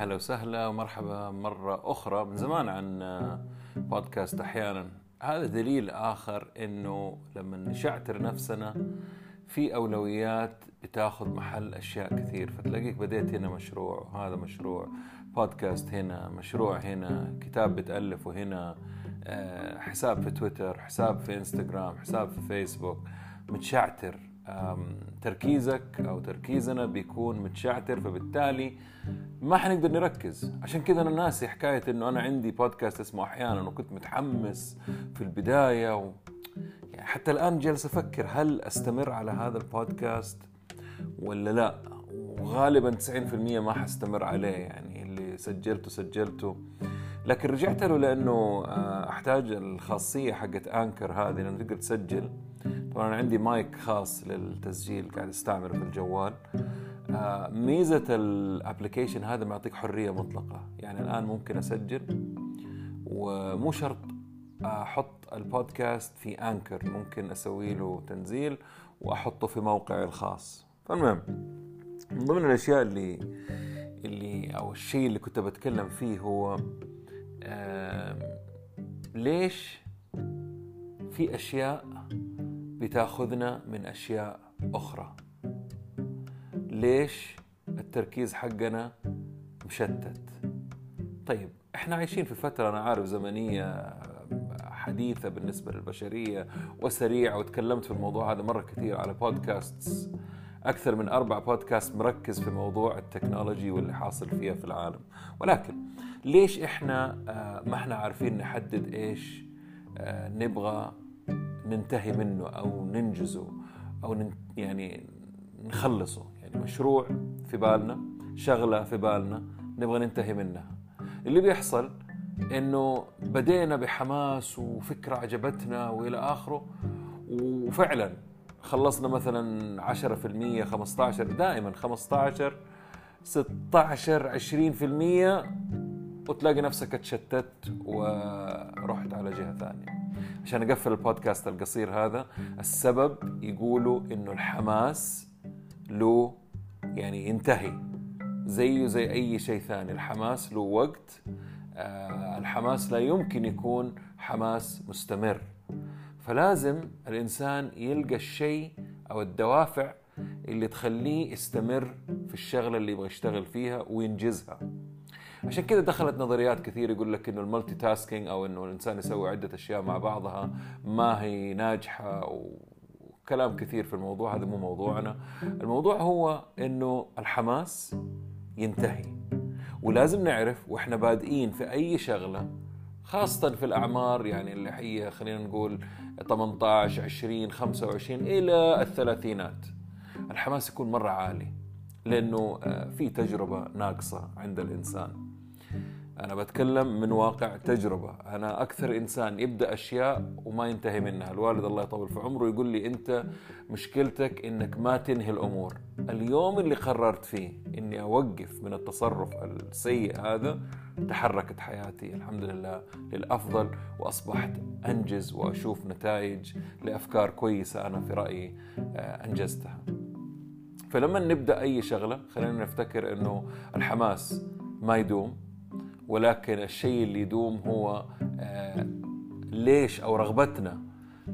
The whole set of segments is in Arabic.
هلا وسهلا ومرحبا مرة أخرى من زمان عن بودكاست أحيانا. هذا دليل آخر إنه لما نشعتر نفسنا في أولويات بتاخذ محل أشياء كثير. فتلاقيك بديت هنا مشروع وهذا مشروع بودكاست هنا مشروع هنا كتاب بتألفه هنا آه، حساب في تويتر حساب في إنستغرام حساب في فيسبوك. متشعتر. تركيزك أو تركيزنا بيكون متشعتر فبالتالي ما حنقدر نركز. عشان كذا أنا ناسي حكاية إنه أنا عندي بودكاست اسمه أحيانا وكنت متحمس في البداية و... يعني حتى الآن جالس أفكر هل أستمر على هذا البودكاست ولا لا؟ وغالبا 90% ما حستمر عليه يعني اللي سجلته سجلته. لكن رجعت له لأنه آه، أحتاج الخاصية حقت أنكر هذه لأنه تقدر تسجل طبعا أنا عندي مايك خاص للتسجيل قاعد أستعمله في الجوال. آه، ميزة ال application هذا معطيك حرية مطلقة. يعني الآن ممكن أسجل ومو شرط أحط البودكاست في Anchor ممكن أسوي له تنزيل وأحطه في موقعي الخاص. فالمهم من ضمن الأشياء اللي اللي أو الشيء اللي كنت بتكلم فيه هو ليش في أشياء بتاخذنا من أشياء أخرى؟ ليش التركيز حقنا مشتت؟ طيب إحنا عايشين في فترة أنا عارف زمنية حديثة بالنسبة للبشرية وسريعة وتكلمت في الموضوع هذا مرة كثير على بودكاست أكثر من أربع بودكاست مركز في موضوع التكنولوجي واللي حاصل فيها في العالم. ولكن ليش إحنا آه، ما إحنا عارفين نحدد إيش آه، نبغى ننتهي منه أو ننجزه أو يعني نخلصه؟ يعني مشروع في بالنا شغلة في بالنا نبغى ننتهي منها. اللي بيحصل إنه بدينا بحماس وفكرة عجبتنا وإلى آخره وفعلا خلصنا مثلا 10% 15 دائما 15 16 20% وتلاقي نفسك اتشتت ورحت على جهة ثانية. عشان أقفل البودكاست القصير هذا السبب يقولوا إنه الحماس له يعني ينتهي. زيه زي أي شيء ثاني الحماس له وقت. آه الحماس لا يمكن يكون حماس مستمر. فلازم الإنسان يلقى الشيء أو الدوافع اللي تخليه يستمر في الشغلة اللي يبغى يشتغل فيها وينجزها. عشان كذا دخلت نظريات كثير يقول لك إنه المالتي تاسكينج أو إنه الإنسان يسوي عدة أشياء مع بعضها ما هي ناجحة وكلام كثير في الموضوع هذا مو موضوعنا. الموضوع هو إنه الحماس ينتهي. ولازم نعرف وإحنا بادئين في أي شغلة خاصة في الأعمار يعني اللي هي خلينا نقول 18 20 25 إلى الثلاثينات. الحماس يكون مرة عالي لأنه آه، في تجربة ناقصة عند الإنسان. أنا بتكلم من واقع تجربة. أنا أكثر إنسان يبدأ أشياء وما ينتهي منها. الوالد الله يطول في عمره يقول لي أنت مشكلتك إنك ما تنهي الأمور. اليوم اللي قررت فيه إني أوقف من التصرف السيء هذا تحركت حياتي الحمد لله للأفضل وأصبحت أنجز وأشوف نتائج لأفكار كويسة أنا في رأيي آه، أنجزتها. فلما نبدأ أي شغلة خلينا نفتكر أنه الحماس ما يدوم. ولكن الشيء اللي يدوم هو آه، ليش أو رغبتنا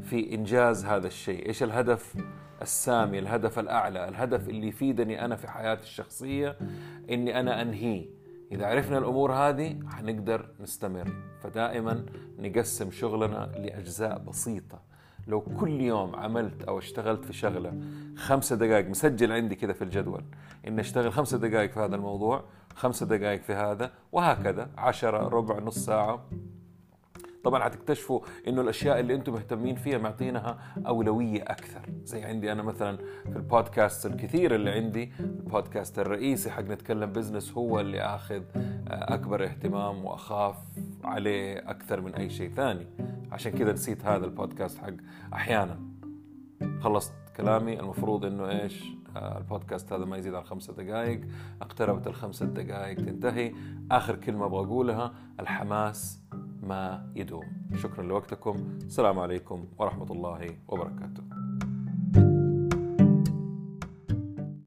في إنجاز هذا الشيء، إيش الهدف السامي، الهدف الأعلى، الهدف اللي يفيدني أنا في حياتي الشخصية إني أنا أنهيه. إذا عرفنا الأمور هذه حنقدر نستمر، فدائما نقسم شغلنا لأجزاء بسيطة. لو كل يوم عملت أو اشتغلت في شغلة خمسة دقائق مسجل عندي كذا في الجدول إني أشتغل خمسة دقائق في هذا الموضوع خمسة دقائق في هذا وهكذا عشرة ربع نص ساعة. طبعا حتكتشفوا إنه الأشياء اللي أنتم مهتمين فيها معطينها أولوية أكثر. زي عندي أنا مثلا في البودكاست الكثير اللي عندي البودكاست الرئيسي حق نتكلم business هو اللي آخذ آه، أكبر اهتمام وأخاف عليه أكثر من أي شيء ثاني. عشان كذا نسيت هذا البودكاست حق أحيانا. خلصت كلامي المفروض إنه إيش؟ البودكاست هذا ما يزيد عن خمسة دقائق اقتربت الخمسة دقائق تنتهي. آخر كلمة أبغى أقولها الحماس ما يدوم. شكرا لوقتكم. السلام عليكم ورحمة الله وبركاته.